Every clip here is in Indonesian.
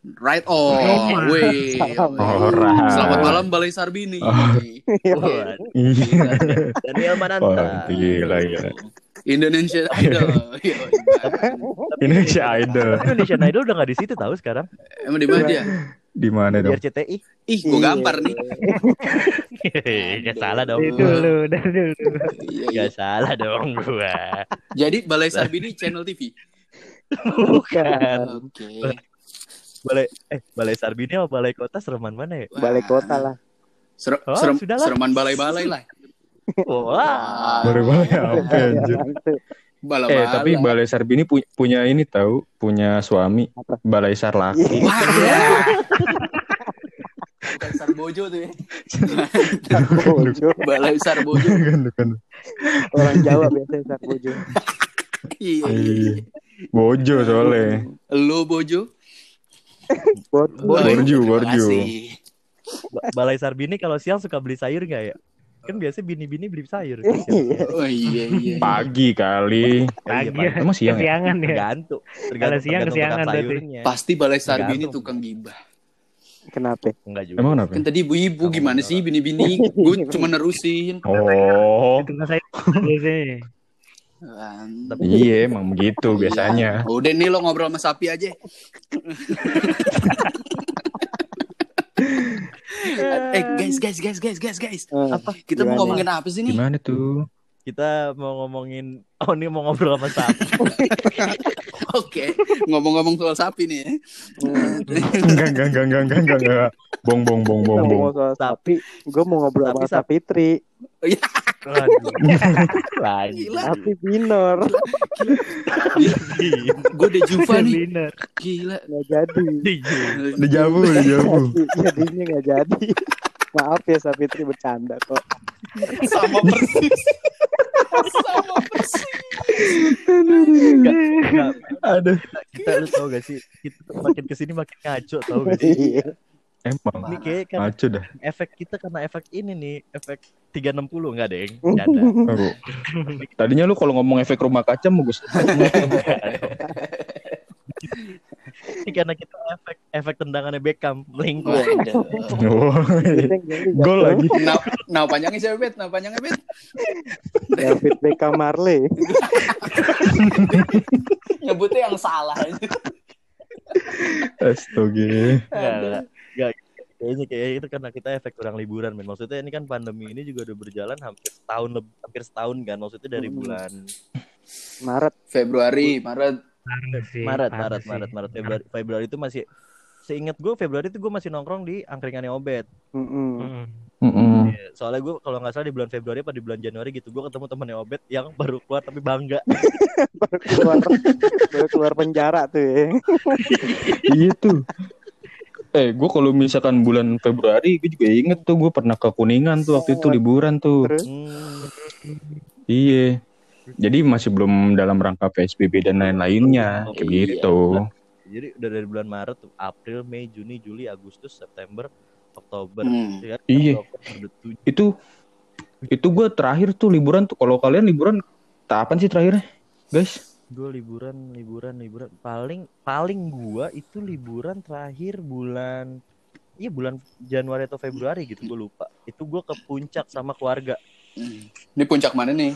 Right on. Weh. Orang. Selamat malam Balai Sarbini. Wah, Iya. Daniel Wah, Mananta. gila gila. Indonesia Idol. Yo, Indonesia Idol. Indonesian Idol udah gak di situ tahu sekarang. Emang di mana dia? Di mana Di dong? RCTI. Ih, gua gampar nih. Gak salah dong. Dari dulu, dari dulu. Iya, iya. Gak salah dong gua. Jadi Balai Sarbini channel TV. Bukan. Oke. Balai eh Balai Sarbini apa Balai Kota sereman mana ya? Balik kota lah. Ser- Oh, serem- sudahlah. sereman balai-balai lah. Wah. Baru balai apa anjir? Balai-balai. Eh tapi Balai Sarbini pu- punya ini tahu, punya suami Apa? Balai Sarlaki. Wah, ya. Bukan Sarbojo tuh ya. Sarbojo. Balai Sarbojo. Bukan, bukan. Orang Jawa biasanya Sarbojo. Iya. Iya. Bojo soalnya. Lu Bojo? Borju, terima Borju. Ba- Balai Sarbini kalau siang suka beli sayur nggak ya? Kan biasanya bini-bini beli sayur. Iya. Oh iya iya. Pagi kali. Pagi Iya. Emang siang ya? Kesiangan ya. Tergantung. Kalau Tergantung siang kesiangan berarti. Pasti Balai Sarbini tukang gibah. Kenapa? Enggak juga. Emang kenapa? Kan tadi ibu-ibu gimana sih bini-bini? Gue cuma nerusin. Oh, Itu saya biasanya. Kan. iya emang begitu biasanya. Udah nih lo ngobrol sama sapi aja. eh guys guys guys guys guys guys. Eh, Apa? Kita mau ngomongin apa sih nih? Gimana tuh? Kita mau ngomongin oh ini mau ngobrol sama sapi. Oke, ngomong-ngomong soal sapi nih ya. Enggak, enggak, enggak, enggak, enggak, enggak, enggak. Bong, bong, bong, bong, bong. ngomong soal sapi, gue mau ngobrol sama sap- Sapitri. Waduh. Lagi. Gila. Sapi minor. Gue udah Juva nih. Gila. Nggak jadi. Udah jabu, udah jabu. Jadi- Jadinya nggak jadi. Maaf ya Sapitri bercanda kok. Sama persis. Sama persis. Enggak, enggak. Aduh. Kita lu tau gak sih? Kita makin ke sini makin ngaco tau gak sih? Iya. Emang. Ini kayak kan Ngaco dah. efek kita karena efek ini nih, efek 360 enggak deng? Oh. Tadinya lu kalau ngomong efek rumah kaca mau gue Ini karena kita efek efek tendangannya Beckham melingkup. Oh, Gol lagi. Nah, nah panjangnya siapa bet? Nah panjangnya bet? David Beckham Marley. Nyebutnya yang salah. Astaga. Enggak, enggak. Kayaknya kayak itu karena kita efek kurang liburan men. Maksudnya ini kan pandemi ini juga udah berjalan hampir setahun lebih hampir setahun kan. Maksudnya dari Hmm. bulan Maret. Februari, Maret. Maret, Maret, sih. Maret, Maret, Februari, Februari itu masih seingat gue Februari itu gue masih nongkrong di angkringannya Obet. Mm-mm. Mm. Mm-mm. Iya, Soalnya gue kalau nggak salah di bulan Februari apa di bulan Januari gitu gue ketemu temennya Obet yang baru keluar tapi bangga. Baru keluar, baru keluar penjara tuh ya. Iya tuh. Eh, gue kalau misalkan bulan Februari, gue juga inget tuh gue pernah ke Kuningan tuh waktu itu liburan tuh. Hmm, Iya. Jadi masih belum dalam rangka PSBB dan lain-lainnya, kayak Iya. gitu. Jadi udah dari bulan Maret tuh April, Mei, Juni, Juli, Agustus, September, Oktober. Hmm. Ya kan? Iya. Oktober. Itu itu gue terakhir tuh liburan tuh. Kalau kalian liburan kapan sih terakhirnya, guys? Gue liburan, liburan, liburan. Paling paling gua itu liburan terakhir bulan Iya bulan Januari atau Februari gitu gue lupa. Itu gue ke puncak sama keluarga. Ini puncak mana nih?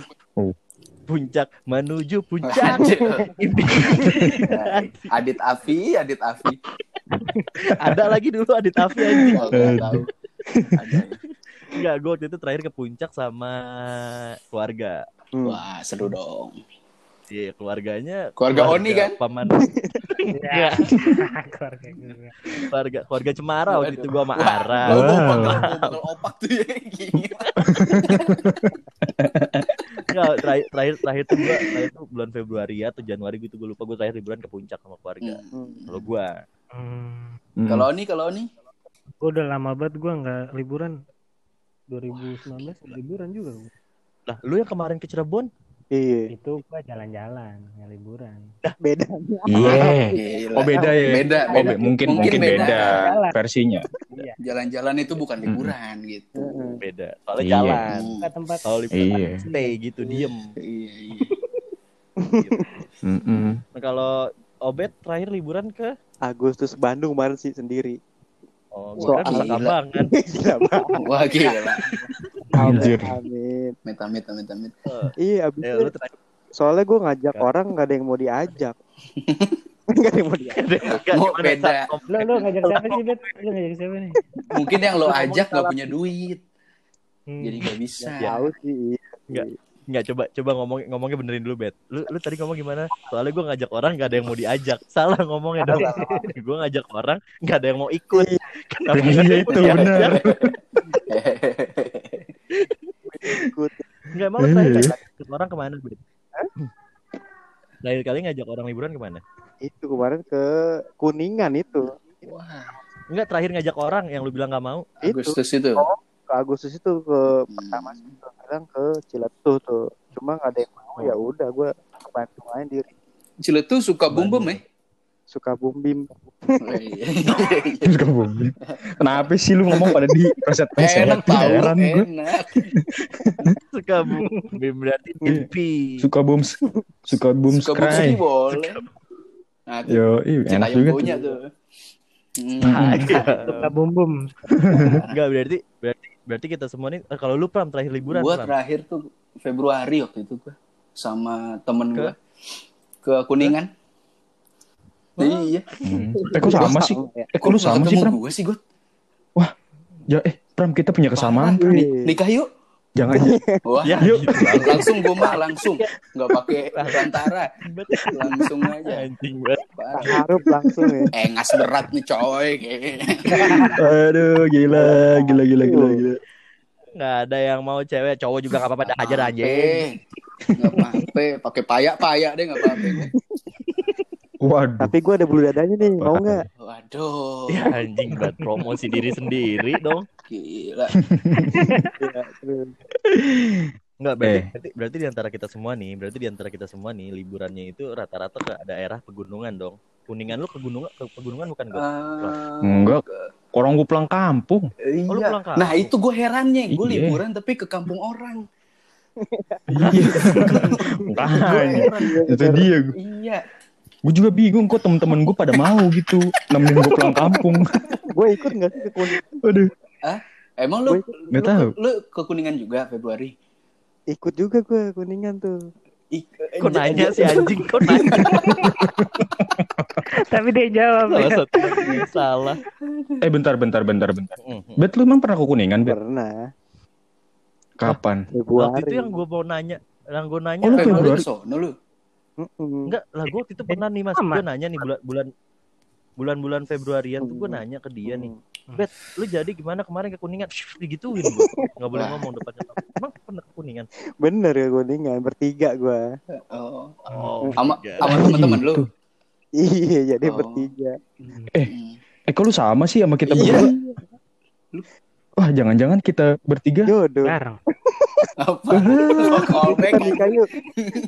Puncak menuju puncak. Adit Afi, Adit Afi. Ada lagi dulu Adit Afi. Oh, tahu. Ada. Enggak, gue waktu itu terakhir ke puncak sama keluarga. Wah, seru dong. Iya, keluarganya Keluarga Oni kan? Paman Ya. Keluarga keluarga keluarga Cemara waktu itu gue sama Wah, Ara. Wah. opak tuh ya. Enggak, terakhir terakhir terakhir tuh gua terakhir tuh bulan Februari atau Januari gitu gue lupa gue terakhir liburan ke puncak sama keluarga. Hmm. Kalau gua Hmm. Hmm. Kalau Oni, kalau Oni. Gue udah lama banget gue nggak liburan. 2019 liburan juga gua. lah lu yang kemarin ke Cirebon Iya. Itu gue jalan-jalan, nggak liburan. Bedanya. Iya. Gila. Oh beda ya. Beda, Oh, beda. be- mungkin Mungkin mungkin beda. beda versinya. Iya. Jalan-jalan itu bukan liburan gitu. Heeh. beda. Soalnya Iya. jalan. Hmm. Tempat-tempat Kalau liburan Iya. stay gitu diem. Iya, iya. Nah, kalau Obet terakhir liburan ke Agustus Bandung kemarin sih sendiri. Oh, gua kan Kambangan. Gila banget. Wah gila. Anjir. Amin. Amit amit amit amit. Iya, abis Eh, itu soalnya gue ngajak Kan. orang nggak ada yang mau diajak. Nggak ada yang mau diajak. Enggak, Mau beda. Lo lo ngajak siapa sih, Bet? Lo ngajak siapa nih? Mungkin yang lo ajak nggak punya duit, Hmm. jadi nggak bisa. Ya. Tahu sih. Iya. Nggak. Enggak coba coba ngomong ngomongnya benerin dulu Bet. Lu lu tadi ngomong gimana? Soalnya gua ngajak orang nggak ada yang mau diajak. Salah ngomongnya dong. gua ngajak orang nggak ada yang mau ikut. Kenapa nggak ada Iya itu benar. Ikut. Enggak emang lu terakhir Iya. ngajak orang ke mana Bet? Terakhir kali ngajak orang liburan ke mana? Itu kemarin ke Kuningan itu. Wah, Enggak terakhir ngajak orang yang lu bilang nggak mau. Itu Agustus itu. ke Agustus itu ke pertama Hmm. gua bilang ke Ciletuh tuh. Cuma nggak ada yang mau ya udah gue bantu aja diri. Ciletu suka bum bum ya? Suka bumbim. Oh, iya. Ke bumi. Kenapa sih lu ngomong pada di preset preset? Enak tahu, enak. Suka bu Bim berarti timpi. Suka booms, suka booms Suka bum cry. boleh. Nah, Yo, cinta enak juga punya tuh. tuh. Hmm. Suka bum bum. Enggak berarti berarti berarti kita semua nih eh, kalau lu pram terakhir liburan Gua Pram. terakhir tuh Februari waktu itu gua sama temen Ke? gua ke Kuningan. Iya. Hmm. Eh kok sama sih? ya? Eh kok lu sama sih, Pram? Gue sih, gue. Ya, eh, Pram kita punya kesamaan. Pram. Wih. Nikah yuk. Jangan Wah, Ya, Yuk. gitu. langsung gue mah langsung, nggak pakai perantara, langsung aja. Anjing banget. Harup langsung ya. Eh ngas berat nih coy. Aduh, gila, gila, gila, gila, gila. Nggak ada yang mau cewek, cowok juga nggak apa-apa dah ajar aja. Nggak apa-apa, pakai payak payak deh nggak apa-apa. Waduh. Tapi gue ada bulu dadanya nih, mau nggak? Waduh, Ya anjing buat promosi diri sendiri dong. gila. Iya. Enggak berarti, Eh. berarti berarti di antara kita semua nih, berarti di antara kita semua nih liburannya itu rata-rata ke daerah pegunungan dong. Kuningan lu ke gunung ke pegunungan bukan gue? Ah, Enggak. Orang gue pulang kampung. Iya. Oh, lu pulang kampung. Nah itu gue herannya, gue Iya. liburan tapi ke kampung orang. Iya. Itu dia. Iya. Gue juga bingung kok temen-temen gue pada mau gitu nemenin gue pulang kampung. Gue ikut nggak sih ke Kuningan? Aduh. Emang lu, Gua Nggak lu, tahu. lu ke Kuningan juga Februari? Ikut juga gue Kuningan tuh. Ik- Kok nanya sih anjing? Kok nanya? Tapi dia jawab. Salah ya. satu salah. Eh bentar, bentar, bentar, bentar. Mhm. Bet lu emang pernah ke Kuningan, Bet? Pernah. Kapan? Februari. Waktu itu yang gue mau nanya, yang gue nanya Oh? Februari Februari. sono lu. Enggak, lah gue itu pernah nih mas, gue nanya nih bulan bulan bulan-bulan Februarian tuh gue nanya ke dia nih. Bet, lu jadi gimana kemarin ke Kuningan? Shh, digituin gue, nggak boleh ngomong depannya. Emang pernah ke Kuningan? Bener ya Kuningan, bertiga gue. Oh. Oh, Sama teman-teman lu. Iya, jadi Oh. bertiga. Hmm. Eh kok lu sama sih sama kita Iya. berdua? Wah jangan-jangan kita bertiga Jodoh. Jarang. Apa? Oh, callback. Nikah yuk.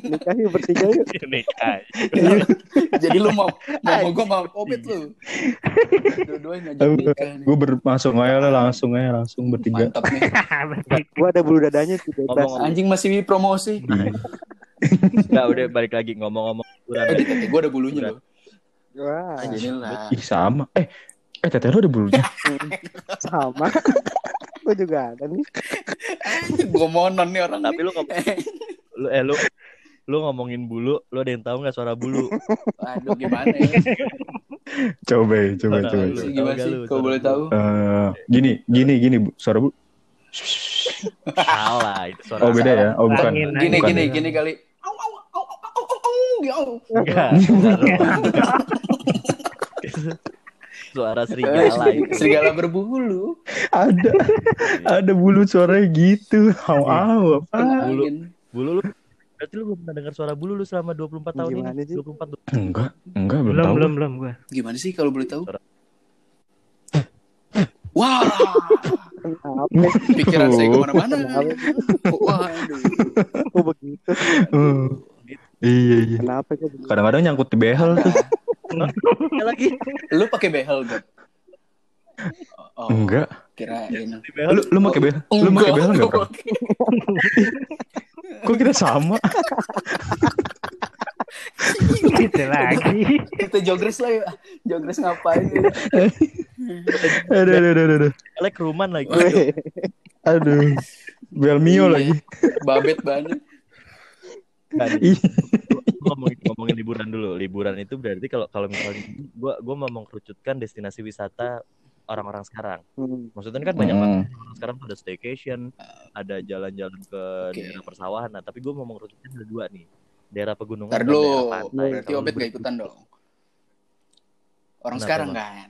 Nikah yuk bertiga yuk. Ini kan. Jadi lu mau mau gua mau covid lu. Dua-duanya Aduh. nikah. Gue bermasuk aja lah langsung aja langsung bertiga. Mantap nih. Gue ada bulu dadanya sih bebas. Anjing masih promosi. Enggak, udah balik lagi ngomong-ngomong gua ada bulunya loh. Wah, Inilah. Ih sama. Eh eh teteh lu ada bulunya. sama. Gue juga ada nih. Gua monon nih orang. Tapi lu ngomong, lu eh lu lu ngomongin bulu, lu ada yang tahu nggak suara bulu? Aduh gimana ya? Coba, coba, coba. Tahu Gimana sih? Kau suara boleh bulu? tahu? Eh, gini, gini, gini, Bu. suara bu. Salah, itu suara Oh beda ya? Oh bukan. Angin, Gini Bukan gini ya? gini kali. Au au au au au au au au. Suara serigala itu. Serigala berbulu. Ada, ada bulu suaranya gitu. Au au apa? Bulu. Bulu lu Berarti lu belum pernah dengar suara bulu lu selama 24 tahun Gimana ini? sih? 24 tahun. Enggak, enggak belum, Belum tahu. belum belum gue. Gimana sih kalau boleh tahu? Wah, Kenapa? pikiran saya ke mana-mana. Waduh. Kok begitu? Iya, iya. Kenapa? Kadang-kadang nyangkut di behel tuh. Lagi. Lu pakai behel gak? Oh, Enggak. Kirain. Lu lu pakai behel? Lu pakai behel enggak, Bro? Kok kita sama? Gitu lagi. Kita jogres lah ya. Jogres ngapain ya? Aduh, aduh, aduh, aduh. Like ruman lagi. Aduh. Belmio Iya. lagi. Babet banyak. Kan, Ih. gua ngomongin, ngomongin liburan dulu. Liburan itu berarti kalau kalau misalnya gua gua mau mengkerucutkan destinasi wisata orang-orang sekarang. hmm. Maksudnya kan banyak Hmm. banget orang sekarang ada staycation, ada jalan-jalan ke Oke. daerah persawahan. Nah, tapi gua mau mengkerucutkan ada dua nih. Daerah pegunungan Ntar dan daerah pantai. Berarti Obet gak ikutan dong. Orang Kenapa, sekarang kan.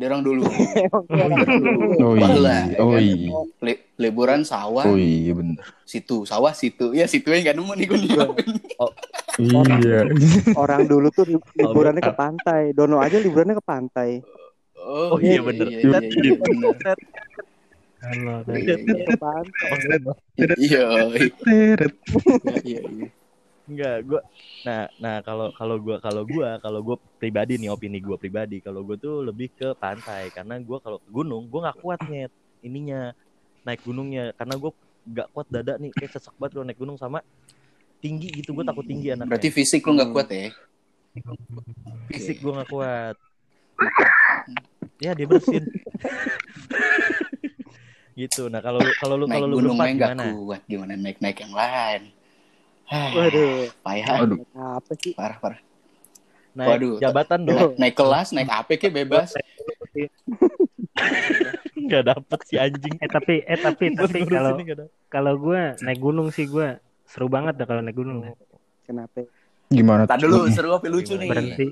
Dia orang dulu. Oh iya. Ya Oh iya. Li- liburan sawah, Oh iya bener. situ, sawah situ. Ya situ yang gak nemu nih gue Iya. Orang dulu tuh li- liburannya ke pantai. Dono aja liburannya ke pantai. Oh, Oh, iya, bener. Iya, iya, iya, bener. Halo, Ke pantai. Iya, iya, iya, iya. Enggak, gua nah nah kalau kalau gua kalau gua kalau gua pribadi nih opini gua pribadi kalau gua tuh lebih ke pantai karena gua kalau ke gunung gua nggak kuat nyet ininya naik gunungnya karena gua nggak kuat dada nih kayak sesek banget kalau naik gunung sama tinggi gitu gua takut tinggi anaknya Berarti fisik lu gak kuat ya? fisik gua nggak kuat ya dia bersin gitu nah kalau kalau lu Naik kalau lu berempat main gimana kuat. Gimana naik-naik yang lain? Waduh, Payah, Aduh. apa sih? parah, parah. naik Waduh, jabatan dong Naik, naik kelas, naik AP ke bebas. nggak dapet si anjing Eh tapi eh tapi tapi kalau kalau gue naik gunung sih gue seru banget dah kalau naik gunung. Kenapa? Gimana? Tadi dulu seru apa lucu nih? Berhenti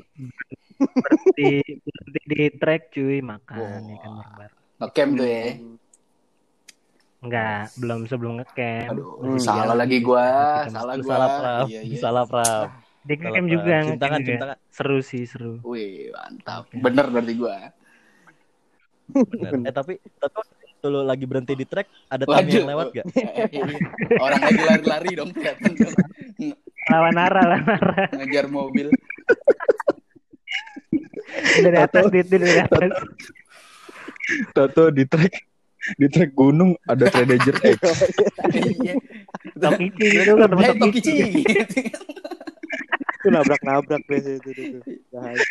berhenti berhenti di trek cuy makan ya kan. Ngecamp tuh ya. Enggak, belum sebelum ngecamp. Aduh, Hmm. salah lagi gua, Kita salah gua. salah prap Iya, iya. salah prap Di Salah ngecamp juga, cium ngecamp tangan juga. tangan Seru sih, seru. Wih, mantap. Bener berarti gua. Bener. eh tapi tapi lu lagi berhenti di trek ada tamu yang lewat gak Orang lagi lari-lari dong kelihatan dong. Lawan arah, lawan arah. ngejar mobil. Dari atas, di, di- dari atas. Tato di trek di trek gunung ada Predator X. Iya. Tokichi gitu kan, Eh, Tokichi. Tokichi. Itu nabrak-nabrak biasa itu. itu, itu. Bahaya. Ya.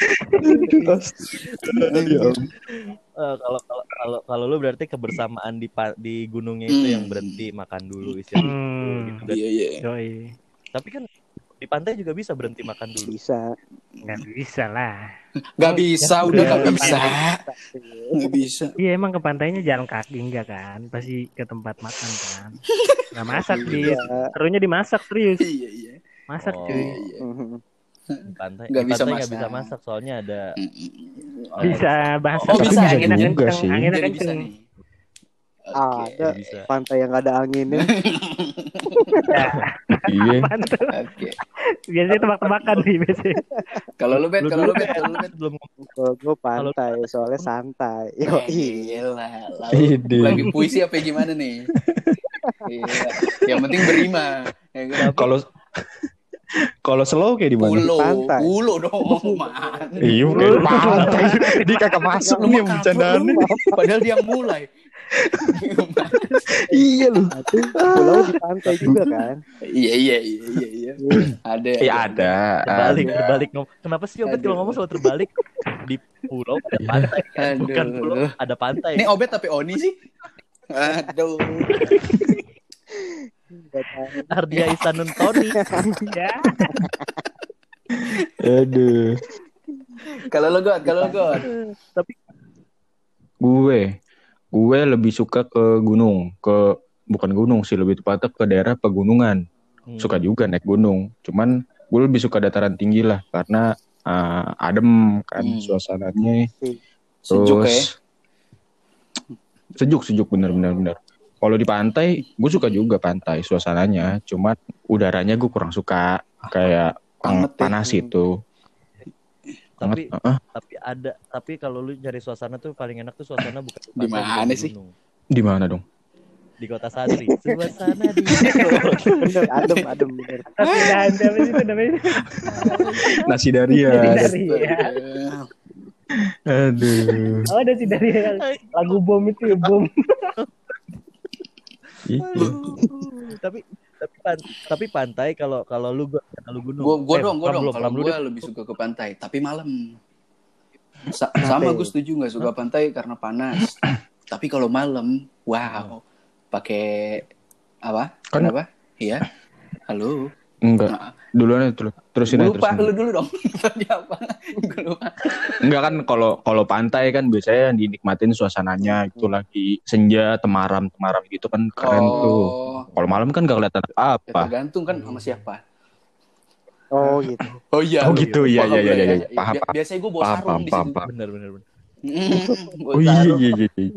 Eh, kalau kalau kalau kalau lu berarti kebersamaan di pa- di gunungnya itu yang berhenti makan dulu istirahat dulu Hmm, gitu Dan- Iya, iya. tapi kan di pantai juga bisa berhenti makan dulu Bisa. Nggak bisa lah. Gak bisa, udah Iya, gak bisa. Iya. Gak bisa. Iya emang ke pantainya jalan kaki enggak kan? Pasti ke tempat makan kan. Nggak masak di Iya. serunya dimasak serius. Iya, iya. Masak Oh. cuy. Iya. Di pantai Nggak bisa pantai nggak masak. bisa masak soalnya ada Mm-mm. Bisa bahasa Oh, bisa, anginnya juga kenceng, sih. kenceng. nih. Oke. Ada bisa pantai yang gak ada anginnya. Iya. Oke. Biasanya tebak-tebakan sih biasanya. Kalau lu bet, kalau lu bet, kalau lu bet. belum gue pantai, soalnya santai. Yo, Gila, lalu Ide. lagi puisi apa gimana nih? Gila. Yang penting berima. Ya? Kalau kalau slow kayak di mana? Pulo, Pantai. pulo dong, man. Iya, pantai. Dia kagak masuk Lu nih mah bercandaan. Padahal dia yang mulai. Iya lu. Nanti pulau di pantai juga kan. Iya, iya, iya, iya, iya. Ada. Iya ada. terbalik Ada. terbalik kenapa sih Obet kalau ngomong selalu terbalik di pulau ada Iya. pantai kan? Aduh. bukan pulau ada pantai Ini Obet tapi Oni sih? Aduh. Ardia Isanun Tony Ya. Aduh. Kalau lo God, kalau lo God. tapi Gue, gue lebih suka ke gunung, ke bukan gunung sih lebih tepatnya ke daerah pegunungan. Hmm. Suka juga naik gunung. Cuman gue lebih suka dataran tinggi lah karena uh, adem kan Hmm. suasananya. Sejuk ya. Terus sejuk sejuk bener bener bener. Kalau di pantai, gue suka juga pantai suasananya. Cuman udaranya gue kurang suka kayak Anget ya. panas itu. Tapi Anget, uh-uh. tapi ada tapi kalau lu cari suasana tuh paling enak tuh suasana bukan Di mana sih? Di mana dong? di kota Sadri suasana di Bener, adem, adem. Bener. Apa sih itu namanya? Nasi Daria. Dari ya. Aduh. Oh ada sih dari lagu bom itu ya bom. Iya. tapi tapi pan- tapi pantai kalau kalau lu gua kalau gunung. Gua gua Eh, dong, gua dong. Kalau gua deh. lebih suka ke pantai, tapi malam. Sa- sama gue setuju nggak suka pantai karena panas. tapi kalau malam, wow, pakai apa? Kan- Kenapa? Iya. Halo. Enggak. Nah, Duluan dulu. Terusin Gua aja, lupa terusin. lu dulu dong. Tadi apa? Gua lupa. Enggak kan kalau kalau pantai kan biasanya dinikmatin suasananya itu lagi senja, temaram, temaram gitu kan keren tuh. Oh, Kalau malam kan gak kelihatan ya apa. tergantung kan sama siapa. Oh gitu. Oh iya. Oh gitu, iya iya lah iya ya. iya. Paham, Bi-. Biasanya gue bawa Paham, sarung paham, di situ. paham. Bener bener bener. Oh iya sarung. iya iya. iya.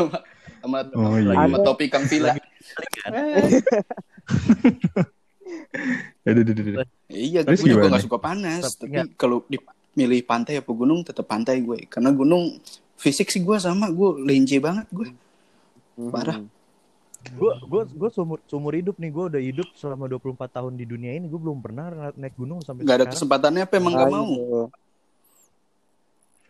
sama Oh iya. sama topi Kang Villa. Lagi? Aduh, aduh, aduh, aduh. Iya, gue Terus juga gimana? gak suka panas. Tapi kalau dimilih pantai apa gunung, tetap pantai gue. Karena gunung fisik sih gue sama, gue lenje banget gue. Parah. Gue gue gue seumur seumur hidup nih gue udah hidup selama 24 tahun di dunia ini gue belum pernah na- naik gunung sampai Gak ada sekarang. kesempatannya apa emang gak mau.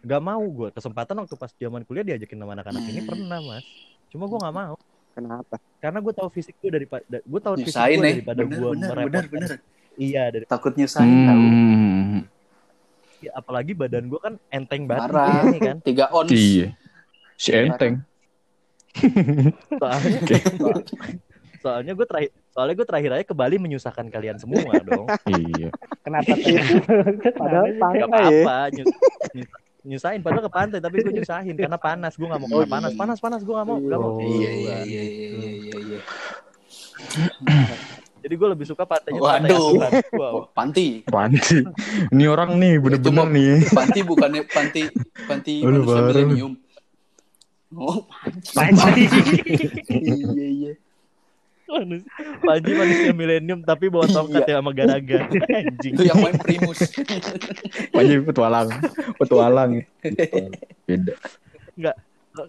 Gak mau gue kesempatan waktu pas zaman kuliah diajakin sama anak-anak ini Hmm. pernah mas. Cuma gue gak mau Kenapa? karena gue tahu fisik gue daripada gue tahu fisik gue nih. daripada Bener, gue bener, bener. Iya dari Takut nyusahin tahu. Hmm. ya, apalagi badan gue kan enteng banget Parah. ini kan. Tiga ons. Iya. Si enteng. Soalnya soalnya gue terakhir soalnya gue terakhir aja ke Bali menyusahkan kalian semua dong. Iya. Kenapa? Padahal Gak pantai ya. apa-apa nyus- nyus- nyusahin padahal ke pantai tapi gue nyusahin karena panas gue gak mau Oh, kena panas iya. panas panas gue gak mau gak mau Oh, Iya, iya, iya, iya, iya, iya. jadi gue lebih suka pantainya Waduh. pantai wow Oh, panti. Apaan sih? Ini orang nih bener-bener Itu nih. Panti bukannya panti panti Aduh, manusia milenium. Oh, panci. Panci. iya, iya. Manus- Panji manusia milenium tapi bawa tongkat ya sama garaga. Anjing. Itu yang main primus. Panji petualang. Petualang. Beda.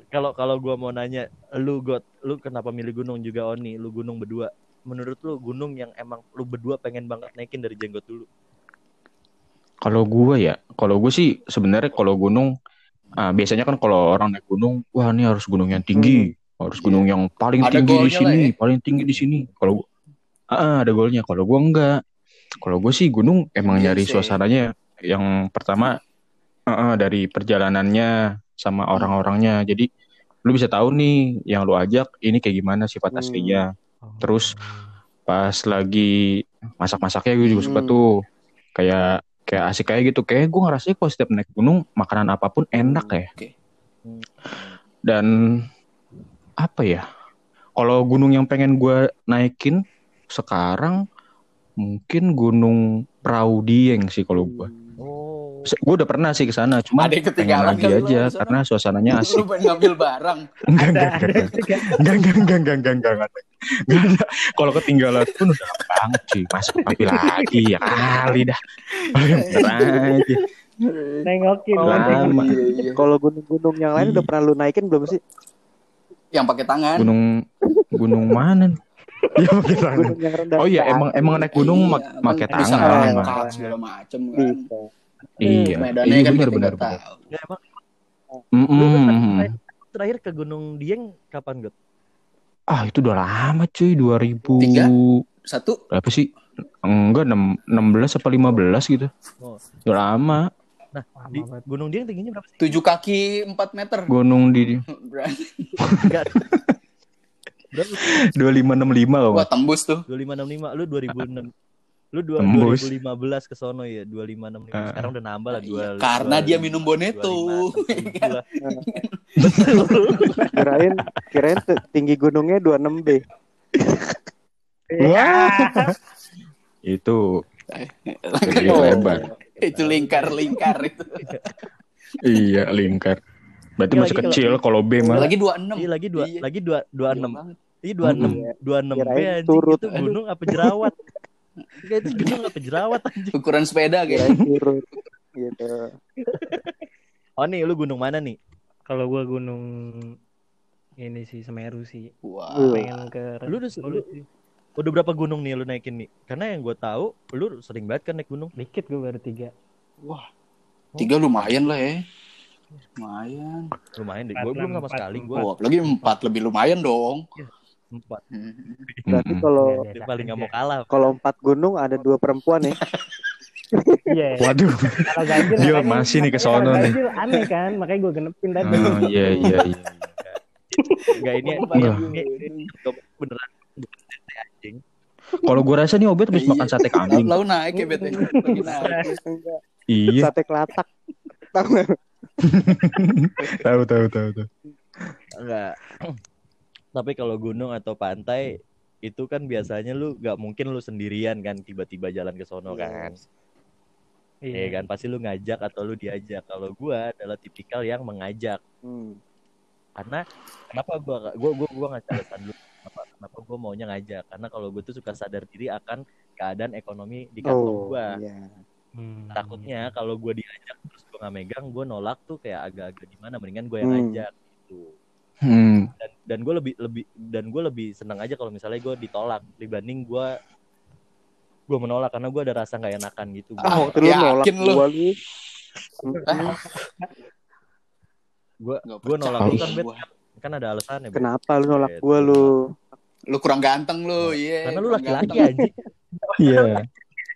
kalau kalau gua mau nanya lu got lu kenapa milih gunung juga Oni? Lu gunung berdua. Menurut lu gunung yang emang lu berdua pengen banget naikin dari jenggot dulu? Kalau gua ya, kalau gue sih sebenarnya kalau gunung ah, biasanya kan kalau orang naik gunung, wah ini harus gunung yang tinggi, harus gunung yang paling Ada tinggi di sini, ya. paling tinggi di sini. Kalau ah, ada golnya. Kalau gua enggak. Kalau gue sih gunung emang Iya nyari sih. suasananya yang pertama ah, dari perjalanannya sama Hmm. orang-orangnya. Jadi lu bisa tahu nih yang lu ajak ini kayak gimana sifat Hmm. aslinya. Terus pas lagi masak-masaknya gue juga suka Hmm. tuh kayak kayak asik kayak gitu kayak gue ngerasa kalau setiap naik gunung makanan apa pun enak ya Oke. dan apa ya kalau gunung yang pengen gue naikin sekarang mungkin gunung Prau Dieng sih kalau gue oh. Gue udah pernah sih ke sana cuma Ada ketinggalan lagi lu aja karena suasananya Lu asik. pengen ngambil barang. enggak enggak enggak enggak enggak enggak enggak enggak enggak enggak enggak Enggak. Ada kalau ketinggalan pun udah banget sih masa ngambil lagi ya kali dah. Bener aja. Nengokin. Iya, iya. Kalau gunung-gunung yang lain udah pernah lu naikin belum sih? Yang pakai tangan. gunung gunung mana nih? Ya, pakai tangan. Oh iya emang emang naik gunung Iya, mak- emang pakai bisa tangan. ngangkat segala macem kan. Iya. Medannya Iya kan benar benar tahu. ya emang Mm-mm. terakhir ke Gunung Dieng kapan got Ah itu udah lama cuy 2000 Tiga? Satu. berapa sih? Enggak 6, 16 apa 15 gitu. Oh. Udah lama. Nah, di. Gunung dia tingginya berapa sih? Tujuh kaki empat meter. Gunung di Dua lima enam lima loh. Tembus tuh. Dua lima enam lima. Lu dua ribu enam. Lu dua ribu lima belas ke sono ya. Dua lima enam lima. Eh. Sekarang udah nambah lah iya, dua. Karena 25, dia minum boneto. kirain kirain tinggi gunungnya dua enam b. Ya. Itu. Eh, eh, lebih lebar itu lingkar-lingkar itu. Iya lingkar. Berarti Iya, masih lagi kecil kalau B mah. Lagi 26. Iya lagi dua Iya. lagi dua dua enam banget. Iya dua enam Mm-mm. dua enam B anjing turut. itu gunung apa jerawat? Enggak itu gunung apa jerawat anjing? Ukuran sepeda kayak. turut. Gitu. Oh nih lu gunung mana nih? Kalau gua gunung ini sih Semeru sih. Wah. Pengen ke Lu udah lu, udah berapa gunung nih lu naikin nih? Karena yang gue tahu lu sering banget kan naik gunung. dikit gua baru tiga. Tiga lumayan lah ya. Lumayan. Lumayan deh. Gue belum sama sekali gue. Wah, apalagi empat lebih lumayan dong. Empat. Hmm. Berarti kalau Dia paling nggak mau kalah. kalau empat gunung ada dua perempuan ya. Iya. Waduh. Kalau ganjil Yo, makanya- masih nih ke sono nih. aneh kan, makanya gue genepin tadi. Oh, iya iya iya. Enggak ini Iya. ini, ini beneran. Kalau gue rasa nih Obet habis makan sate kambing. Lau naik ya bete. Enggak. Iya. Sate kelatak. Tahu nggak? Tahu tahu tahu tahu. Enggak. Tapi kalau gunung atau pantai itu kan biasanya lu nggak mungkin lu sendirian kan tiba-tiba jalan ke sono kan. Iya kan pasti lu ngajak atau lu diajak. Kalau gua adalah tipikal yang mengajak. Hmm. Karena kenapa gua gua gua gua nggak alasan dulu kenapa, gua maunya ngajak? Karena kalau gua tuh suka sadar diri akan keadaan ekonomi di kantong Oh, gua. iya. Hmm. Takutnya kalau gua diajak terus gua nggak megang, gua nolak tuh kayak agak-agak gimana. Mendingan gua yang Hmm. ngajak gitu. Hmm. dan dan gue lebih lebih dan gue lebih senang aja kalau misalnya gue ditolak dibanding gue gue menolak karena gue ada rasa nggak enakan gitu Ah, Oh, terus nolak yakin lu? gue gue nolak lu kan bet kan ada alasannya Bet. Kenapa lu nolak Bet. gua lu? Lu kurang ganteng lu, iya. karena lu laki-laki ganteng. aja Iya.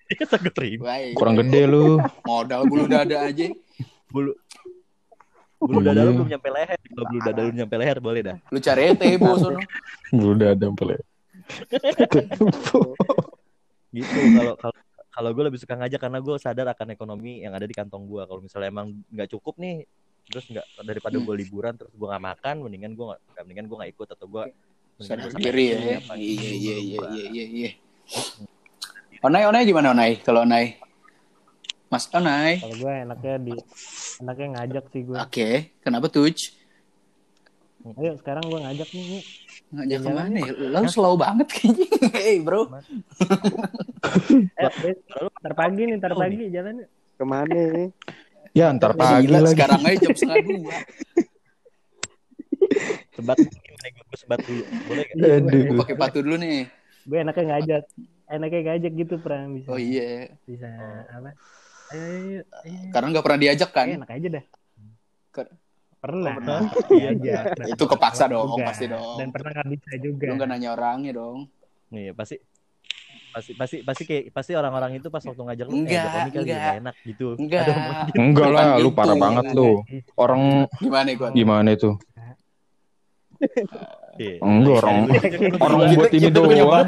terima Baik. Kurang gede lu. Modal bulu dada aja. bulu bulu dada lu Iya. belum nyampe leher kalau bulu dada lu nyampe leher boleh dah Lu cari ete bos sono. Udah ada boleh. gitu kalau kalau kalau gue lebih suka ngajak karena gue sadar akan ekonomi yang ada di kantong gue kalau misalnya emang nggak cukup nih terus nggak daripada gue liburan terus gue nggak makan mendingan gue nggak mendingan gue nggak ikut atau gue Sadar gua diri ya. Iya gitu. iya iya iya iya iya. Onai Onai gimana Onai? Kalau Onai? Mas Onai. Kalau gue enaknya di enaknya ngajak sih gue. Oke, kenapa tuh? Ayo sekarang gue ngajak nih. Ngajak Jalan ke mana ya? Lalu slow banget kayaknya. Hey bro. Eh, ntar pagi nih, ntar Oh, pagi jalannya. Ke mana? Ya ntar pagi Gila, lagi. sekarang aja jam setengah dua. Gue sebat dulu boleh gak? Aduh. Gue pakai patu dulu nih. Gue enaknya ngajak. Enaknya ngajak gitu pernah bisa. Oh iya. Bisa apa? Ayo, ayo, ayo. Karena nggak pernah diajak kan? Kayak enak aja dah. Ke- Pernah. pernah. Diajak. Itu kepaksa dong, Juga. pasti dong. Dan pernah nggak bisa juga. Lu nggak nanya orangnya dong. nih pasti pasti pasti pasti kayak pasti orang-orang itu pas waktu ngajak lu Enggak, eh, kali enggak. nggak enak gitu Enggak. Gitu. Enggak lah, lu parah banget lu. Orang Gimana gue? gimana itu? Iya. Enggak orang orang Kita- buat ini doang.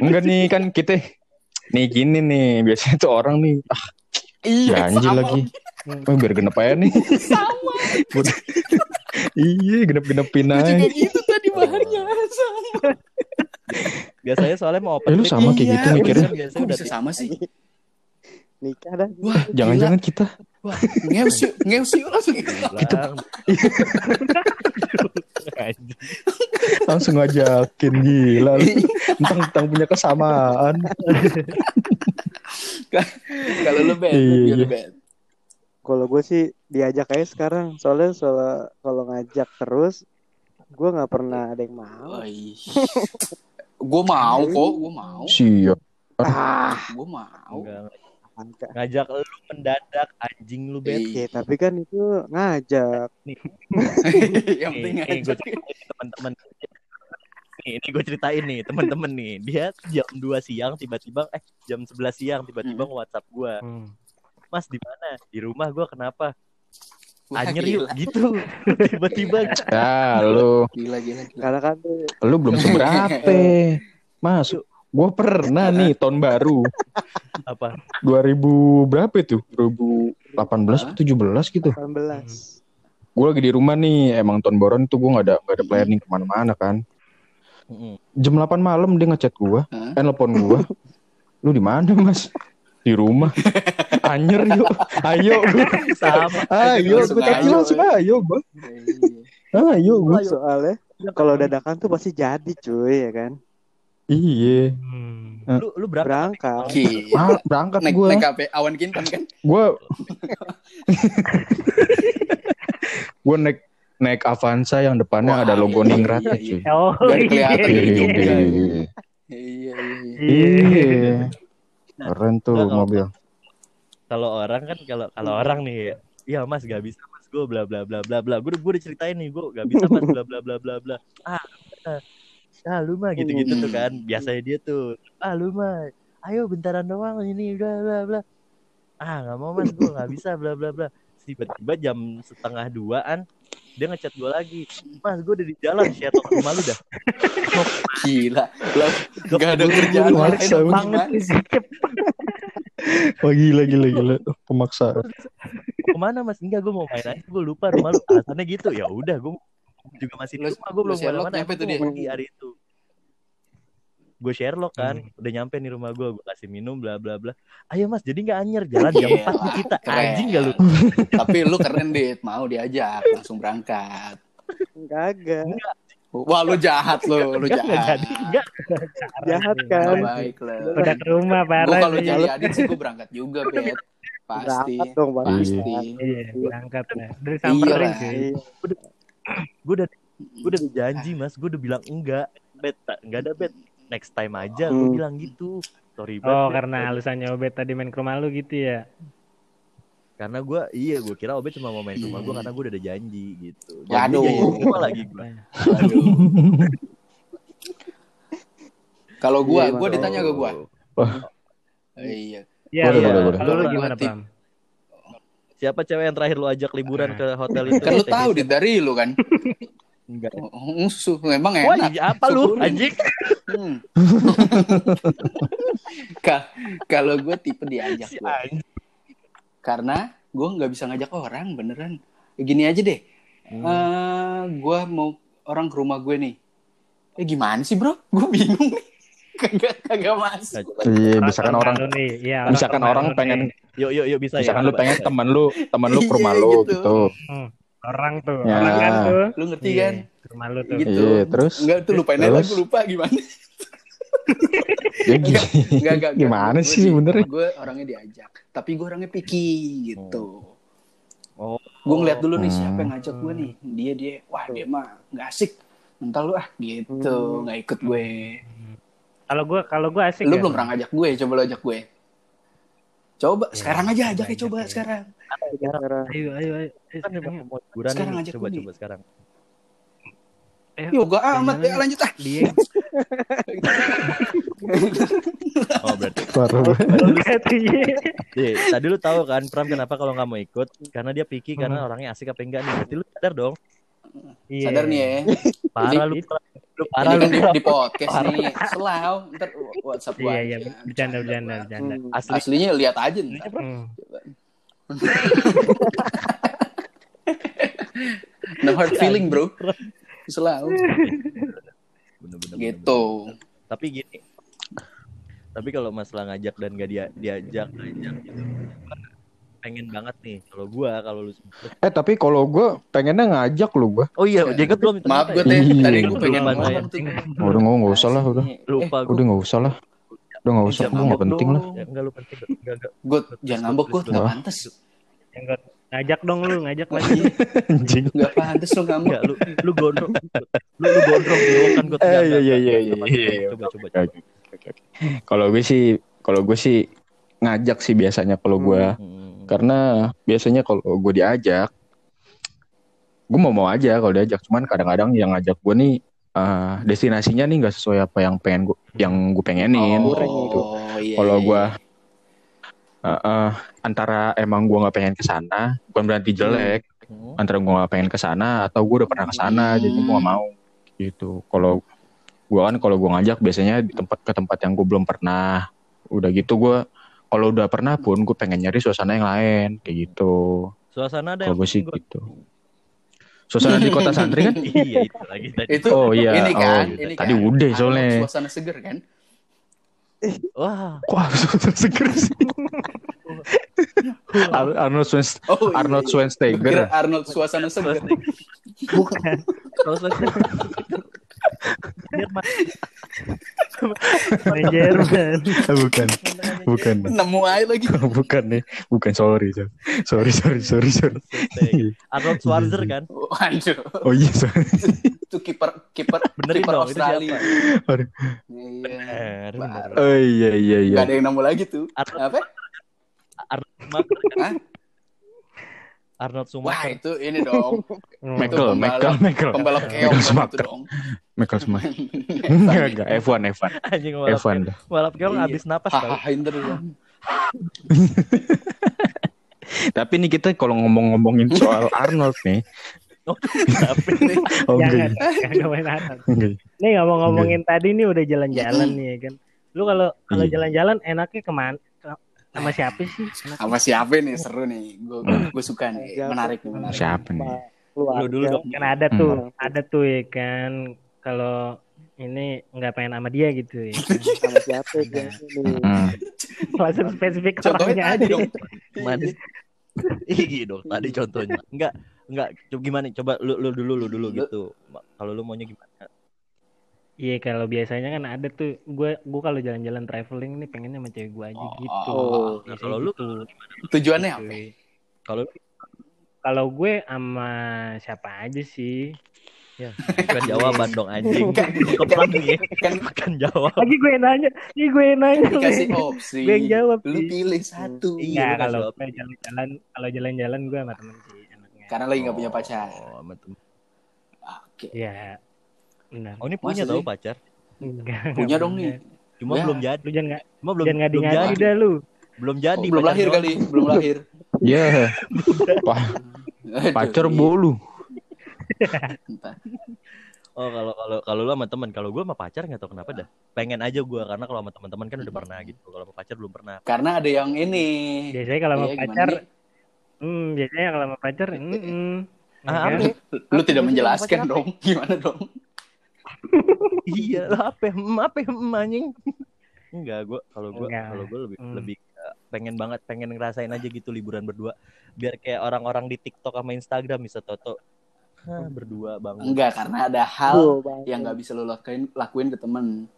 Enggak nih kan kita nih gini nih biasanya tuh orang nih ah Iya, ganjil sama. lagi. Oh, biar genep aja nih. Buat- iya genep-genepin Gue aja. juga gitu tadi bahannya. Sama. biasanya soalnya mau open Eh, lu sama kayak Iya, gitu mikirnya. biasanya Kok udah bisa sama sih? Nikah dah. Wah, Jangan-jangan kita Wah, ngeus yuk, ngeus yuk langsung. Kita Anjing. langsung ngajakin gila. Tentang punya kesamaan. Kalau lu bet, Iya, iya, lu iya. Kalau gue sih diajak aja sekarang. Soalnya soal kalau ngajak terus, gue nggak pernah ada yang mau. Gue mau kok, gue mau. Siap. Ah, Gue mau. Enggak, angka. ngajak lu mendadak anjing lu bet Iya. Ya, tapi kan itu ngajak. Yang nih, penting nih gue ngajak. teman-teman nih ini gue ceritain nih teman-teman nih dia jam 2 siang tiba-tiba eh jam 11 siang tiba-tiba Hmm. nge-WhatsApp gue Hmm. Mas di mana di rumah gue kenapa anjir yuk gitu tiba-tiba Ya lu Gila, gila, gila. Karena kan lu belum seberapa. Mas, gua pernah nih tahun baru apa 2000 berapa itu? 2018 atau 17 gitu. 18. Gue lagi di rumah nih, emang tahun baru itu gue gak ada gak ada planning ke mana-mana kan. Mm-mm. Jam 8 malam dia ngechat gue, Hah? eh nelpon gue. Lu di mana mas? Di rumah. Anyer yuk, ayo. sama Ayo, Langsung gue tadi ayo, langsung ayo, gue. Iya. Ayo, gue. Soalnya kalau dadakan tuh pasti jadi cuy ya kan. Iya. Hmm. lu lu berangkat Berangkat. Ah, berangkat Naik, gue. naik HP awan kintan kan? Gue gue naik naik Avanza yang depannya Wah, ada logo iya, ningrat iya, ya cuy. Oh, Biar kelihatan iya. dari Iya, jogja. iya. Iya, iya, iya. Iya. Keren tuh kalau- mobil. kalau orang kan kalau kalau orang nih ya mas gak bisa mas gue bla bla bla bla bla gue gue udah ceritain nih gue gak bisa mas bla bla bla bla bla ah udah. Ah lu mah gitu-gitu tuh kan. Biasanya dia tuh ah lu mah ayo bentaran doang ini bla bla bla. Ah nggak mau mas gue nggak bisa bla bla bla. Tiba-tiba jam setengah duaan dia ngechat gue lagi. Mas gue udah di jalan share ke rumah lu dah. Gila. Lah, gak ada kerjaan lain banget sih. Wah gila gila gila. Pemaksaan. ke mana mas? Enggak gue mau main aja gue lupa rumah lu. Alasannya gitu. Ya udah gue juga masih di Lu- rumah gue lu belum ke mana-mana nyampe tuh Gua dia? pergi hari itu gue Sherlock kan Hmm. udah nyampe nih rumah gue gue kasih minum bla bla bla ayo mas jadi nggak anyer jalan jam Gila, 4 nih kita keren. anjing gak lu Tapi lu keren, Dit. Mau diajak. Langsung berangkat. Kagak. Wah, lu jahat lu. Lu enggak enggak jahat. jadi enggak Jahat kan. baik lah. Udah ke rumah parah kalau nih. jadi Adit sih gue berangkat juga, Bet. Pasti. Berangkat dong pasti. Pasti. Iya, berangkat lah. Dari samperin Iyalah. Iya. gue udah gue udah janji mas gue udah bilang enggak bet tak- enggak ada bet next time aja gue Hmm. bilang gitu sorry bet Oh, Bet. karena alasannya Obet tadi main ke rumah lu gitu ya. karena gue iya gue kira Obet cuma mau main ke rumah gue karena gue udah ada janji gitu Waduh. semua lagi gue Aduh. Kalau gua, Iya, gua Mas. ditanya ke gua. Wah. Iya. Iya, iya. Kalau lu gimana. Pam? Siapa cewek yang terakhir lu ajak liburan ke hotel itu Kan lu tahu Dit dari lu kan. enggak Oh, su- memang Wah, enak. iya, apa lu anjing Hmm. Ka- Kalau gue tipe diajak si karena gue nggak bisa ngajak orang beneran. Gini aja deh. Hmm. Eh, gue mau orang ke rumah gue nih. Eh gimana sih bro? Gue bingung nih. Kagak kagak masuk. Iya, misalkan ke orang nih. Iya, misalkan ke rumah orang pengen nih. yuk yuk yuk bisa misalkan ya lu pengen teman lu teman lu ke Iya, rumah lu gitu. gitu. orang tuh, Ya. orang kan tuh. Lu ngerti Iya, kan? ke rumah lu tuh. Gitu. Iya, terus Enggak tuh lupain aja gue lupa gimana. ya gini. Enggak, enggak, Gimana sih sebenarnya? Gue orangnya diajak, tapi gue orangnya picky gitu. oh Gue ngeliat dulu nih Hmm. siapa yang ngajak gue nih. Dia dia, wah dia mah nggak asik. Entar lu ah gitu, Hmm. nggak ikut gue. Kalau gua kalau gua asik Lu ya. belum pernah ngajak gue, coba lu ajak gue. Coba Ya, sekarang aja ajak ya coba ya. sekarang. Ayo, ayo, ayo. ayo, kan sekarang mau Sekarang ajak coba gue coba sekarang Ayo, Yoga amat jangan ya lanjut ah. dia oh berarti tuh iya. Tadi lu tahu kan Pram kenapa kalau nggak mau ikut? Karena dia picky karena Hmm. orangnya asik apa enggak nih. Berarti lu sadar dong. Iya. Sadar nih ya. Parah lu. Lu parah kan lu. di, di podcast nih. Selau, ntar WhatsApp gua. Iya, iya, bercanda, bercanda, bercanda. Hmm. Asli. Aslinya lihat aja ntar. Hmm. No hard feeling bro. Selau. Bener-bener, Gitu. Tapi gini. Tapi kalau masalah ngajak dan gak dia diajak ngajak gitu. Pengen banget nih kalau gua kalau lu Eh tapi kalau gue pengennya ngajak lu gue. Oh iya, jenggot belum minta Maaf minta gue ya? teh, Iya. tadi gue pengen ya? ngomong tuh. Udah nggak nggak usah lah udah. Lupa gua. Udah nggak usah lah. Udah nggak usah. Gue nggak penting lah. Ya, enggak lu penting. Enggak enggak. Gue jangan ngambek gue, nggak pantas. Yang gak- ngajak dong lu, ngajak lagi. Anjing. Nggak pantas ngambek. Enggak, lu lu gondrong. Lu lu gondrong lu kan gua Eh, iya, iya, iya, Coba, iya, iya. Coba coba coba. Kalau gue sih, kalau gue sih ngajak sih biasanya kalau gue. Hmm. Karena biasanya kalau gue diajak, gue mau mau aja kalau diajak. Cuman kadang-kadang yang ngajak gue nih eh, destinasinya nih nggak sesuai apa yang pengen gue, yang gue pengenin. Oh, gitu. iya. Kalau iya, gue eh, eh, antara emang gue nggak pengen ke sana, bukan berarti jelek. Hmm. Antara gue nggak pengen ke sana atau gue udah pernah ke sana, Hmm. jadi gue nggak mau. Gitu. Kalau gue kan kalau gue ngajak biasanya di tempat ke tempat yang gue belum pernah. Udah gitu gue kalau udah pernah pun gue pengen nyari suasana yang lain kayak gitu. Suasana ada Kalau yang gue sih gua- gitu. Suasana di kota santri kan? Iya itu lagi tadi. Itu Oh iya. ini Oh, kan, iya. ini Tadi kan. udah soalnya. Suasana seger kan? Wah, Wah, suasana seger sih. Ar- Arnold Schwarz- Oh, iya, Arnold. Schwarzenegger. Arnold suasana seger. Bukan. Jerman. Main Jerman. bukan, bukan, Nemu aja lagi. bukan nih, bukan sorry, sorry, sorry, sorry, sorry. Arnold Schwarzer kan? Waduh, Oh iya, sorry. itu kiper kiper Benerin kiper dong, itu Australia. Aduh. Iya. Bener, bener. Oh iya, iya, iya. Gak ada yang nemu lagi tuh. Arnold, Apa? Arnold Schumacher? Arnold Wah itu ini dong. Michael, pembalap- Michael, Michael. Pembalap keong Michael itu Schumacher. dong. Michael Schumacher. Enggak, enggak. F1, F1. Anjing balap F1 dah. balap kayak Iya. habis napas. Hahaha terus. Tapi nih kita kalau ngomong-ngomongin soal Arnold nih. Kenapa? Oh, Jangan, enggak. kagak main. Enggak. Nih ngomong-ngomongin tadi nih udah jalan-jalan nih ya kan. Lu kalau kalau Iya. jalan-jalan enaknya ke mana? Sama siapa sih? Sama siapa nih seru nih. Gue gue suka nih. Siapa? Menarik nih menarik. Siapa nih? Lu dulu dong. Kan ada tuh, Hmm. ada tuh ya kan. Kalau ini nggak pengen sama dia gitu ya. sama siapa ini Hmm. Langsung spesifik Contohnya aja. dong. Mana? Iya dong, tadi contohnya. Enggak, enggak. Coba gimana? Coba lu lu dulu lu dulu Lu- gitu. Kalau lu maunya gimana? Iya kalau biasanya kan ada tuh gue gue kalau jalan-jalan traveling nih pengennya sama cewek gue aja Oh, gitu. oh, oh. Nah, kalau lu gitu. Tujuannya apa? Cuy. Kalau Kalau gue sama siapa aja sih? ya, bukan jawaban dong anjing. Kepala nih. Kan Bukan jawab. Lagi gue nanya, ini gue nanya. dikasih opsi. Gue yang jawab. Lu sih. pilih satu. Iya, Iya lu kalau jalan-jalan, kalau jalan-jalan gue sama temen sih enaknya. Karena lagi nggak punya pacar. Oh, sama temen. Oke. Iya. Benar. Oh, ini punya Masa tahu sih? pacar. Enggak, Punya dong nih. Cuma Ya. belum jadi. Lu jangan nggak Cuma belum jangan belum jadi. dah lu. Belum jadi. Oh, belum lahir kali, belum lahir. Ya, Wah, Aduh, pacar iya. bolu. Oh kalau kalau kalau lu sama teman, kalau gue sama pacar nggak tahu kenapa dah. Pengen aja gue karena kalau sama teman-teman kan udah pernah gitu. Kalau sama pacar belum pernah. Karena ada yang ini. Biasanya kalau sama Iya, pacar, hmm, biasanya kalau sama pacar, mm -mm. Ah, Ya? Lu tidak menjelaskan dong. Gimana dong? Iya lah apa em, apa em, anjing enggak gue kalau gue kalau gue lebih Hmm. lebih pengen banget pengen ngerasain aja gitu liburan berdua biar kayak orang-orang di TikTok sama Instagram bisa toto Hah, berdua bangun Enggak, karena ada hal Bang. yang nggak bisa lu lakuin lakuin ke temen.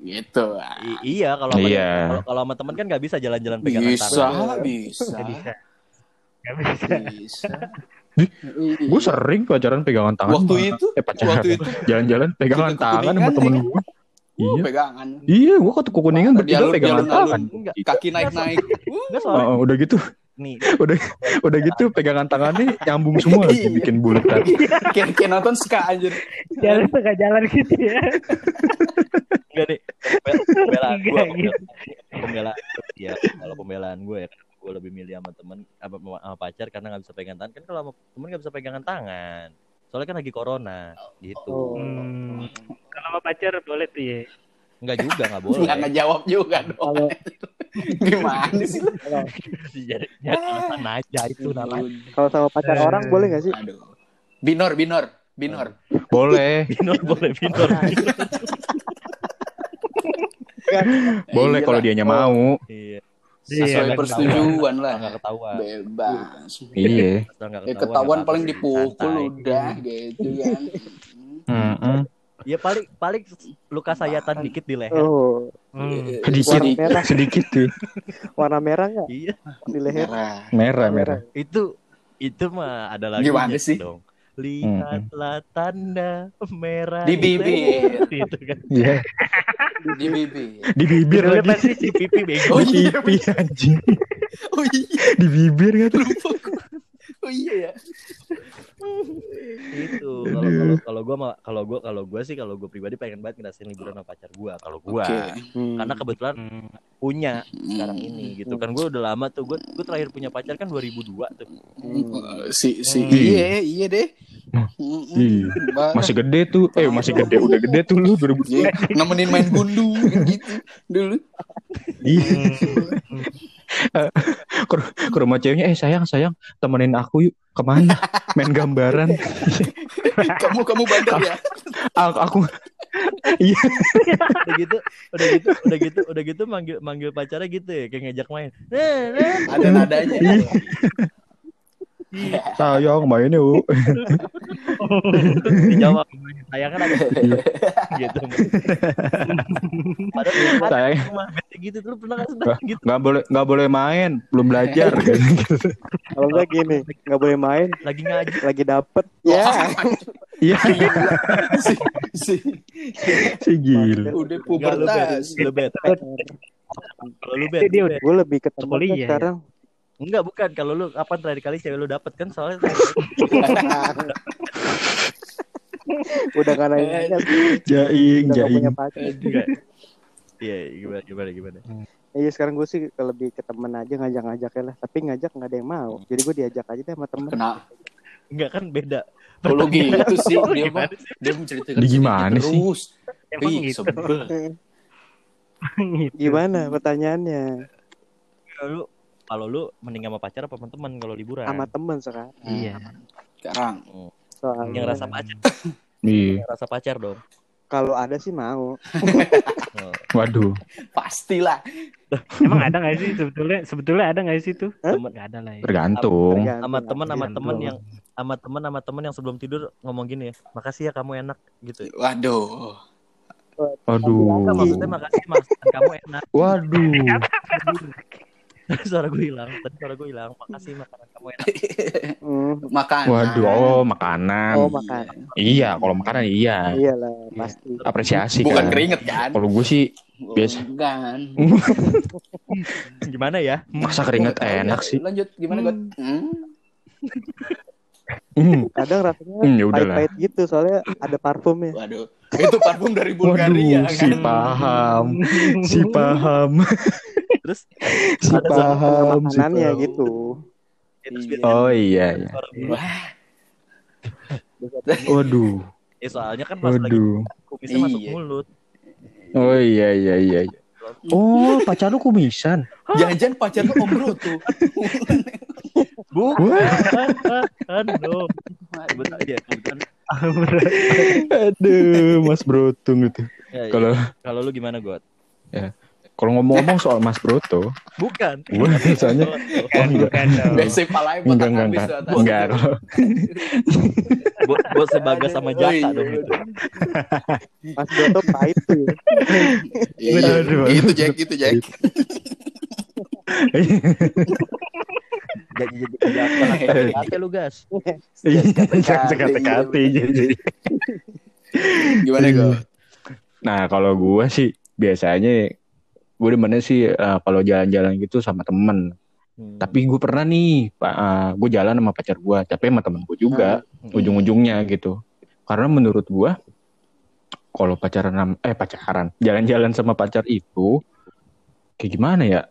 Gitu. I- iya kalau sama Iya. kalau sama teman kan nggak bisa jalan-jalan pegangan Bisa, tangan bisa. Nggak bisa. Nggak bisa. Bisa. Iya. Gue sering pacaran pegangan tangan. Waktu itu, eh pacaran. waktu itu Jalan-jalan pegangan tangan sama temen ya. gue. uh, Iya. pegangan. Iya, gue ke Kuningan bertiga pegangan tangan. Enggak. Kaki naik-naik. Uh, Oh, udah gitu, nih udah udah gitu pegangan tangannya nyambung semua, Iya. bikin bulatan. kayak kayak nonton ska anjir. Jalan tengah jalan gitu ya. enggak nih pembelaan gue gitu. pembelaan ya kalau pembelaan gue ya gue lebih milih sama temen apa sama pacar karena nggak bisa pegangan tangan kan kalau sama temen nggak bisa pegangan tangan soalnya kan lagi corona gitu Oh. Hmm. Kalau sama pacar boleh tuh ya. Enggak juga nggak Enggak boleh ngejawab juga dong. Kalau Gimana sih lu? jadi alasan aja itu namanya kalau sama pacar Eh. orang boleh gak sih? Aduh. Binor, binor, binor. Boleh, binor boleh binor boleh kalau dianya mau. iya Iya, Sesuai nggak persetujuan lah. nggak ketahuan Bebas. Iya. Nggak Ya ketahuan, paling dipukul udah gitu kan. Mm-mm. ya paling paling luka sayatan dikit di leher Oh, Hmm. Sedikit, Warna merah. sedikit tuh. warna merah nggak iya di leher? Merah. Merah, merah. itu itu mah ada lagi Gimana sih? dong lihatlah tanda merah Di bibir. itu kan Iya, Di bibir. di bibir lagi. pasti si pipi bego. Oh Di iya, pipi anjing. Oh iya, Di bibir kan. lupa. Oh iya ya. Itu kalau kalau kalau gue mah kalau gue kalau gue sih kalau gue pribadi pengen banget ngerasain liburan sama pacar gue kalau gue Oke. Hmm. karena kebetulan Hmm. punya sekarang ini gitu kan gue udah lama tuh gue gue terakhir punya pacar kan 2002 tuh Uh, si si Hmm. iya iya deh. Iya. Barang. Masih gede tuh. Eh, masih gede. Udah gede tuh lu 2000. Iya, nemenin main gundu gitu dulu. Iya. Ke, ke rumah ceweknya, eh sayang, sayang, temenin aku yuk. Ke mana? Main gambaran. Kamu kamu bandel ya. Aku, aku iya. udah gitu udah gitu udah gitu udah gitu manggil manggil pacarnya gitu ya kayak ngejak main. Ada nadanya. Sayang main yuk. dijawab sayang kan ada gitu padahal ada Sayang. rumah bete gitu tuh pernah nggak sedang gitu Nggak boleh, nggak boleh main, belum belajar. gitu. Kalau enggak gini, nggak boleh main, lagi ngaji lagi dapet. Ya, Iya, si, si, si gila. udah pubertas. lu bet kalau lu bet gue lebih ke temen Kuliah, kan ya. sekarang. Enggak bukan kalau lu kapan terakhir kali cewek lu dapet kan soalnya udah gak nanya Jaing, udah gak punya jaing. pacar Enggak. Iya, gimana gimana gimana. iya sekarang gue sih lebih ke temen aja ngajak-ngajaknya lah tapi ngajak nggak ada yang mau jadi gue diajak aja deh sama temen Kena Enggak kan beda. kalau gitu sih dia mah sih? dia menceritakan gimana sih? terus. Emang gitu. Gitu. gimana pertanyaannya lu kalau lu mending sama pacar apa sama teman kalau liburan? sama temen sekarang Iya. Sekarang soalnya Yang rasa pacar, Iya. yang rasa pacar dong. kalau ada sih mau Oh. Waduh. pastilah. Emang ada nggak sih sebetulnya sebetulnya ada nggak sih tuh? Hah? Nggak ada lah ya. Tergantung. Sama teman sama teman yang sama teman sama teman yang sebelum tidur ngomong gini ya makasih ya kamu enak gitu Waduh. Waduh. Maksudnya makasih mas kamu enak Waduh. suara gue hilang tadi suara gue hilang makasih makanan kamu enak Hmm, Makan. Waduh, oh makanan. oh makan Iya, kalau makanan iya. iyalah Iya. pasti Apresiasi Bukan kan. keringet kan? Kalau gue sih biasa. Bukan. gimana ya masa keringet enak sih. Lanjut gimana gue? Hmm. Hmm, kadang rasanya ya udahlah. pahit-pahit gitu soalnya ada parfumnya Waduh. Itu parfum dari Bulgaria Waduh, si kan? paham, si paham, terus si Ada paham, si paham. gitu terus Iya. biasanya Oh iya, iya. Waduh, ya soalnya kan pas lagi waduh. kumisnya masuk Iya. mulut Oh iya, iya, iya. iya. Oh, pacar lu kumisan. jangan-jangan pacar lu Om Bro tuh. bukan aduh kebetulan ya kebetulan Aduh, Mas Brotung itu. ya, ya. Kalau kalau lu gimana got kalau ngomong-ngomong soal Mas Broto, bukan gue misalnya Bukan, Oh, enggak. bukan dong. Biasa palanya enggak enggak habis enggak enggak kalau buat buat sebagas sama Oh, jaka iya, dong iya. itu Mas Doto pahit tuh ya. Iya, Aduh. itu Jack, itu Jack. jadi jadi hati lu gas jangan sekate-kate jadi. Gimana gue? Nah, kalau gue sih biasanya gue demennya sih eh, kalau jalan-jalan gitu sama temen. Hmm. Tapi gue pernah nih, gue jalan sama pacar gue, tapi sama temen gue juga, Hmm. ujung-ujungnya gitu. Karena menurut gue, kalau pacaran, eh pacaran, jalan-jalan sama pacar itu, kayak gimana ya?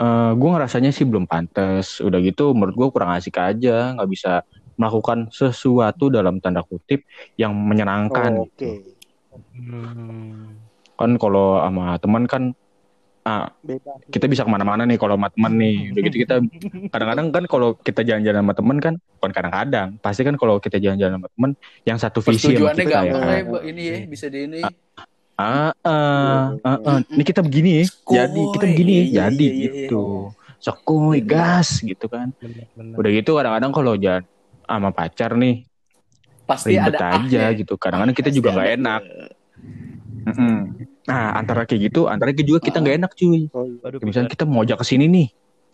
Eh gue ngerasanya sih belum pantas. Udah gitu, menurut gue kurang asik aja, nggak bisa melakukan sesuatu dalam tanda kutip yang menyenangkan. Oh, Oke. gitu. Hmm. Kan kalau sama teman kan ah, kita bisa ke mana-mana nih kalau sama teman nih. Udah gitu kita kadang-kadang kan kalau kita jalan-jalan sama teman kan, bukan kadang-kadang, pasti kan kalau kita jalan-jalan sama teman yang satu visi sama kita ya. lah ya, kan. Bu. ini ya, bisa di ini. Ah, ah, ah, ah. ini kita begini ya, jadi kita Skoy. begini, Iya, jadi iya, iya, gitu. Sokoy, gas gitu kan. Bener, bener. Udah gitu kadang-kadang kalau jalan sama pacar nih Pasti ribet ada aja ahnya. gitu. Kadang-kadang kita Pasti juga nggak enak. Mm-mm. Nah, antara kayak gitu, antara juga kita nggak enak cuy. Oh, iya. Waduh, Kayak misalnya kita mau ajak ke sini nih.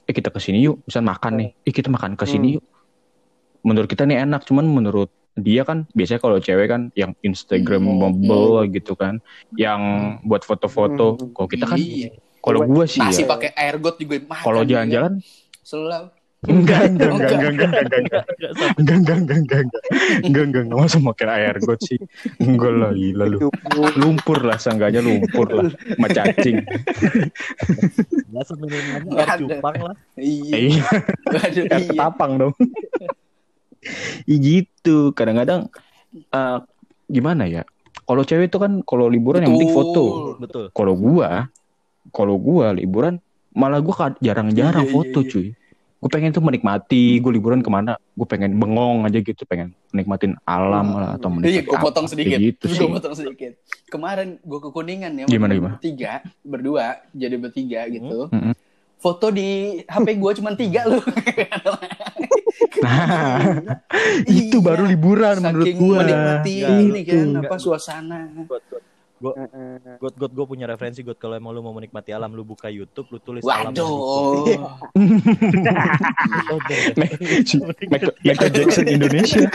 Eh kita ke sini yuk, misal makan nih. Eh kita makan ke sini Hmm. yuk. Menurut kita nih enak, cuman menurut dia kan biasanya kalau cewek kan yang Instagramable gitu kan, yang buat foto-foto. Hmm. Kalau kita kan Iya. kalau gua sih Nasi ya, pakai air got juga kalau jalan-jalan Selalu. enggak enggak Oh, enggak enggak enggak enggak enggak Nggak enggak enggak enggak enggak enggak enggak enggak enggak masa pakai air got sih enggak lah gila lu Cupu. lumpur lah seenggaknya lumpur lah sama cacing Nggak Nggak air ada. cupang lah Iya. iya air iya. ketapang dong gitu kadang-kadang eh, gimana ya kalau cewek itu kan kalau liburan yang penting foto betul kalau gua kalau gua liburan malah gua jarang-jarang Iya, iya, foto iya. cuy gue pengen tuh menikmati gue liburan ke mana gue pengen bengong aja gitu pengen nikmatin alam lah atau Iya, menikmati gue potong sedikit. gitu gue potong sedikit. Kemarin gue ke Kuningan ya. Gimana, gimana? Bertiga, berdua, jadi bertiga gitu. Mm-mm. Foto di HP gue cuma tiga loh. nah itu Iya. baru liburan menurut Saking gua menikmati Iya, ini kan apa suasana. got got Heeh. got got gue punya referensi got kalau emang lu mau menikmati alam lu buka YouTube lu tulis alam. Waduh. Oh. Si Michael, Michael Jackson Indonesia